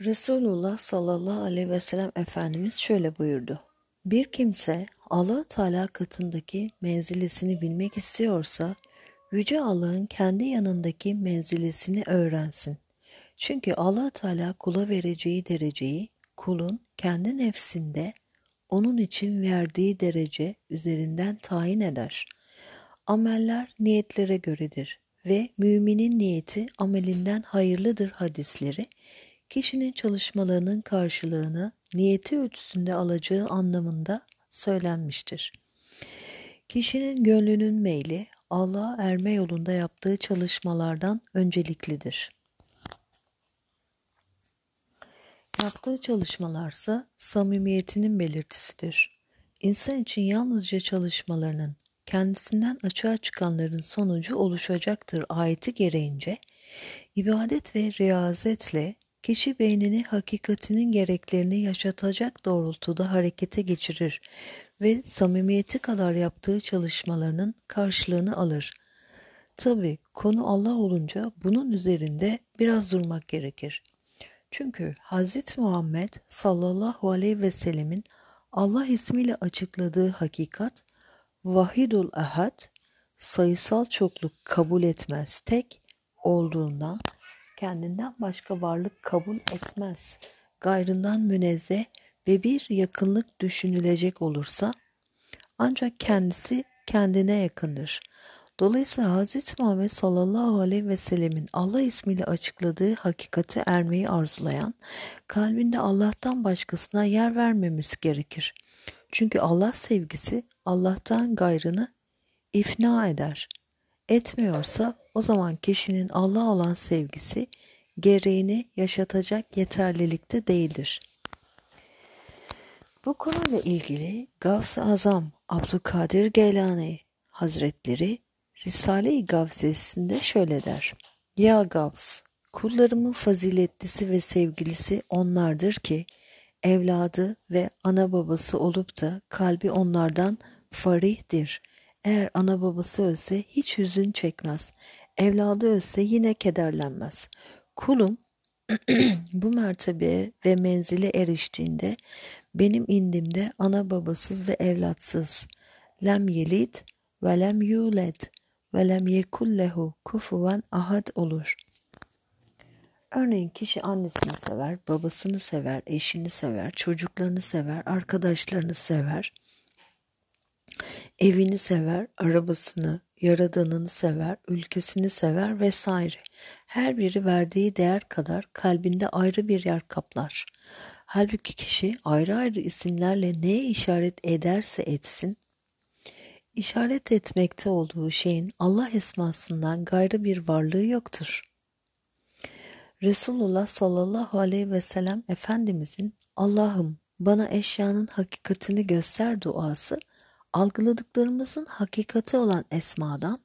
Resulullah sallallahu aleyhi ve sellem Efendimiz şöyle buyurdu. Bir kimse Allah Teala katındaki menzilesini bilmek istiyorsa Yüce Allah'ın kendi yanındaki menzilesini öğrensin. Çünkü Allah Teala kula vereceği dereceyi kulun kendi nefsinde onun için verdiği derece üzerinden tayin eder. Ameller niyetlere göredir ve müminin niyeti amelinden hayırlıdır hadisleri kişinin çalışmalarının karşılığını niyeti ölçüsünde alacağı anlamında söylenmiştir. Kişinin gönlünün meyli Allah'a erme yolunda yaptığı çalışmalardan önceliklidir. Yaptığı çalışmalarsa samimiyetinin belirtisidir. İnsan için yalnızca çalışmalarının kendisinden açığa çıkanların sonucu oluşacaktır ayeti gereğince ibadet ve riyazetle kişi beynini hakikatinin gereklerini yaşatacak doğrultuda harekete geçirir ve samimiyeti kadar yaptığı çalışmalarının karşılığını alır. Tabi konu Allah olunca bunun üzerinde biraz durmak gerekir. Çünkü Hz. Muhammed sallallahu aleyhi ve sellemin Allah ismiyle açıkladığı hakikat vahidul ahad sayısal çokluk kabul etmez tek olduğundan kendinden başka varlık kabul etmez. Gayrından münezzeh ve bir yakınlık düşünülecek olursa ancak kendisi kendine yakındır. Dolayısıyla Hz. Muhammed sallallahu aleyhi ve sellemin Allah ismiyle açıkladığı hakikati ermeyi arzulayan, kalbinde Allah'tan başkasına yer vermemesi gerekir. Çünkü Allah sevgisi Allah'tan gayrını ifna eder. Etmiyorsa o zaman kişinin Allah olan sevgisi gereğini yaşatacak yeterlilikte değildir. Bu konuyla ilgili Gavs-ı Azam Abdülkadir Geylani Hazretleri Risale-i Gavsesinde şöyle der. Ya Gavs, kullarımın faziletlisi ve sevgilisi onlardır ki, evladı ve ana babası olup da kalbi onlardan farihdir. Eğer ana babası ölse hiç hüzün çekmez. Evladı ölse yine kederlenmez. Kulum bu mertebeye ve menzile eriştiğinde benim indimde ana babasız ve evlatsız. Lem yelid ve lem yuled ve lem yekullehu kufuven ahad olur. Örneğin kişi annesini sever, babasını sever, eşini sever, çocuklarını sever, arkadaşlarını sever, evini sever, arabasını, yaradanını sever, ülkesini sever vesaire. Her biri verdiği değer kadar kalbinde ayrı bir yer kaplar. Halbuki kişi ayrı ayrı isimlerle neye işaret ederse etsin, işaret etmekte olduğu şeyin Allah esmasından gayrı bir varlığı yoktur. Resulullah sallallahu aleyhi ve sellem Efendimizin Allah'ım bana eşyanın hakikatini göster duası algıladıklarımızın hakikati olan esmadan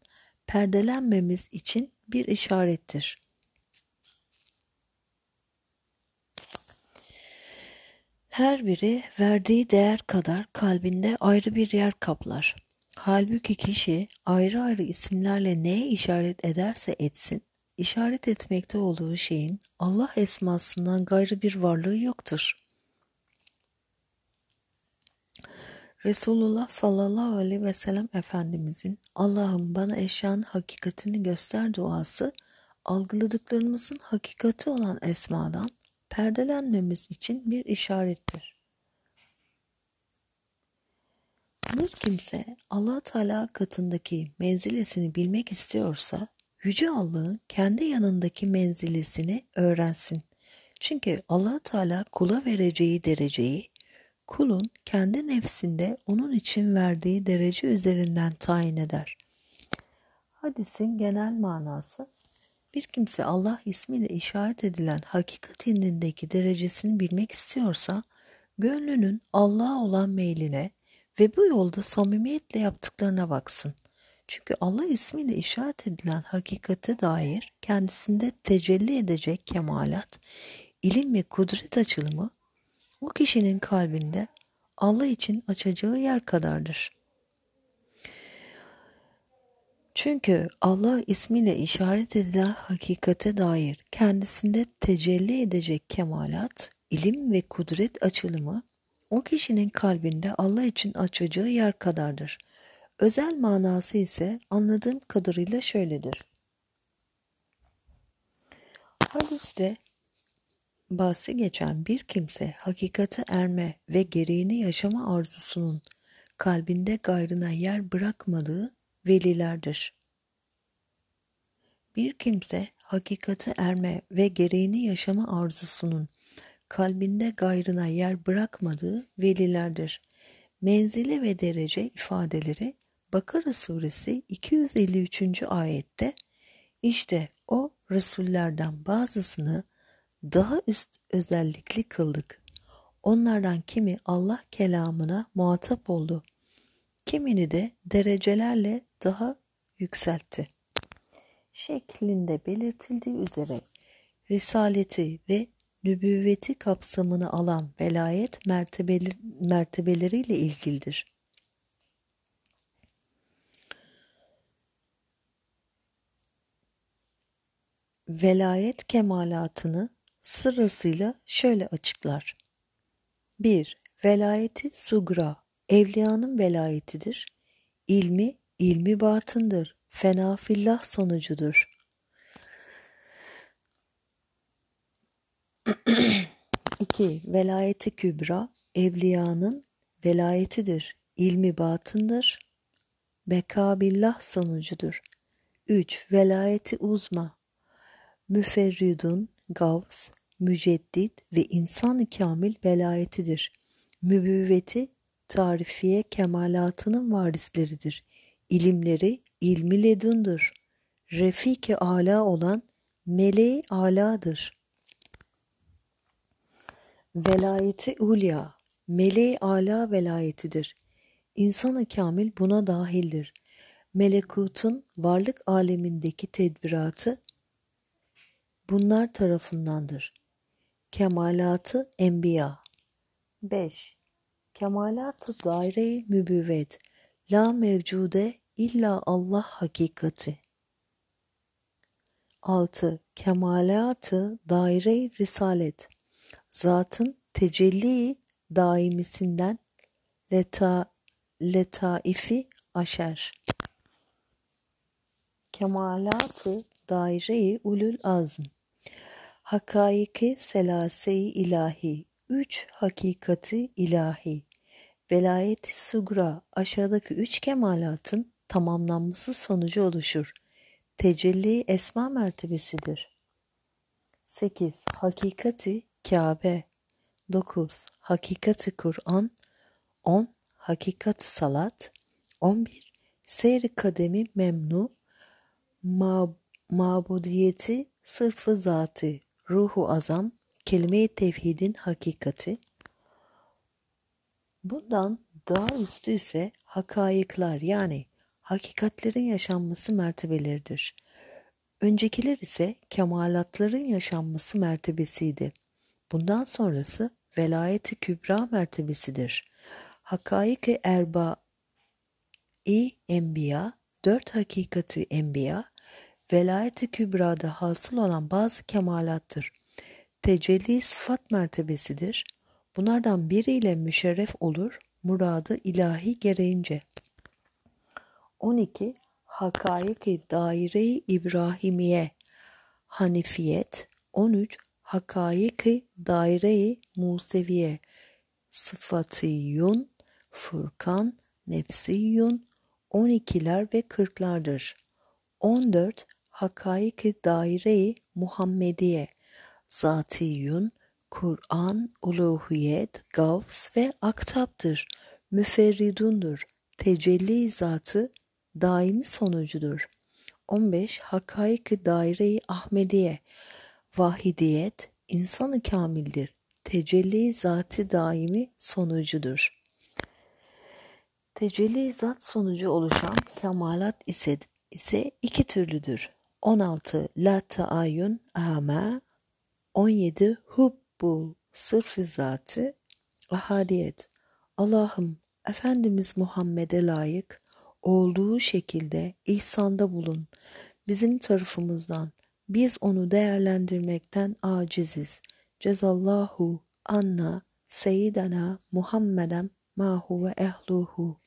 perdelenmemiz için bir işarettir. Her biri verdiği değer kadar kalbinde ayrı bir yer kaplar. Halbuki kişi ayrı ayrı isimlerle neye işaret ederse etsin, işaret etmekte olduğu şeyin Allah esmasından gayrı bir varlığı yoktur. Resulullah sallallahu aleyhi ve sellem Efendimizin Allah'ım bana eşyanın hakikatini göster duası algıladıklarımızın hakikati olan esmadan perdelenmemiz için bir işarettir. Bir kimse allah Teala katındaki menzilesini bilmek istiyorsa Yüce Allah'ın kendi yanındaki menzilesini öğrensin. Çünkü allah Teala kula vereceği dereceyi kulun kendi nefsinde onun için verdiği derece üzerinden tayin eder. Hadisin genel manası bir kimse Allah ismiyle işaret edilen hakikat indindeki derecesini bilmek istiyorsa gönlünün Allah'a olan meyline ve bu yolda samimiyetle yaptıklarına baksın. Çünkü Allah ismiyle işaret edilen hakikate dair kendisinde tecelli edecek kemalat, ilim ve kudret açılımı o kişinin kalbinde Allah için açacağı yer kadardır. Çünkü Allah ismiyle işaret edilen hakikate dair kendisinde tecelli edecek kemalat, ilim ve kudret açılımı o kişinin kalbinde Allah için açacağı yer kadardır. Özel manası ise anladığım kadarıyla şöyledir. Hadiste bahsi geçen bir kimse hakikate erme ve gereğini yaşama arzusunun kalbinde gayrına yer bırakmadığı velilerdir. Bir kimse hakikate erme ve gereğini yaşama arzusunun kalbinde gayrına yer bırakmadığı velilerdir. Menzile ve derece ifadeleri Bakara suresi 253. ayette işte o Resullerden bazısını daha üst özellikli kıldık. Onlardan kimi Allah kelamına muhatap oldu. Kimini de derecelerle daha yükseltti. Şeklinde belirtildiği üzere risaleti ve nübüvveti kapsamını alan velayet mertebeleri, mertebeleriyle ilgilidir. Velayet kemalatını sırasıyla şöyle açıklar. 1. Velayeti sugra, evliyanın velayetidir. İlmi, ilmi batındır. Fena fillah sonucudur. 2. Velayeti kübra, evliyanın velayetidir. İlmi batındır. Bekabillah sonucudur. 3. Velayeti uzma, müferridun, gavs, müceddit ve insan-ı kamil velayetidir. Mübüvveti, tarifiye kemalatının varisleridir. İlimleri ilmi ledundur. Refik-i ala olan meleği aladır. Velayeti ulya, meleği ala velayetidir. İnsan-ı kamil buna dahildir. Melekutun varlık alemindeki tedbiratı bunlar tarafındandır. Kemalatı Enbiya 5. Kemalatı daire-i mübüvvet La mevcude illa Allah hakikati 6. Kemalatı daire-i risalet Zatın tecelli daimisinden leta, letaifi aşer. Kemalatı daire-i ulul azm Hakaiki selase-i ilahi, üç hakikati ilahi, velayeti sugra aşağıdaki üç kemalatın tamamlanması sonucu oluşur. Tecelli esma mertebesidir. 8. Hakikati Kabe 9. Hakikati Kur'an 10. Hakikati Salat 11. Seyri kademi memnu ma mabudiyeti sırfı zatı ruhu azam, kelime-i tevhidin hakikati. Bundan daha üstü ise hakayıklar yani hakikatlerin yaşanması mertebeleridir. Öncekiler ise kemalatların yaşanması mertebesiydi. Bundan sonrası velayeti kübra mertebesidir. Hakaik-i erba-i enbiya, dört hakikati enbiya, velayeti kübrada hasıl olan bazı kemalattır. Tecelli sıfat mertebesidir. Bunlardan biriyle müşerref olur, muradı ilahi gereğince. 12. Hakaik-i daire-i İbrahimiye Hanifiyet 13. Hakaik-i daire-i Museviye Sıfatiyun Furkan Nefsiyun 12'ler ve 40'lardır. 14 hakaik-i daire-i Muhammediye, zatiyun, Kur'an, uluhiyet, gavs ve aktaptır, müferridundur, tecelli zatı daimi sonucudur. 15. Hakaik-i daire-i Ahmediye, vahidiyet, insanı kamildir, tecelli zatı daimi sonucudur. Tecelli zat sonucu oluşan kemalat ise, ise iki türlüdür. 16 la taayyun ama 17 hubbu sırf zatı ahadiyet Allah'ım Efendimiz Muhammed'e layık olduğu şekilde ihsanda bulun. Bizim tarafımızdan biz onu değerlendirmekten aciziz. Cezallahu anna seyyidena Muhammeden ma huve ehluhu.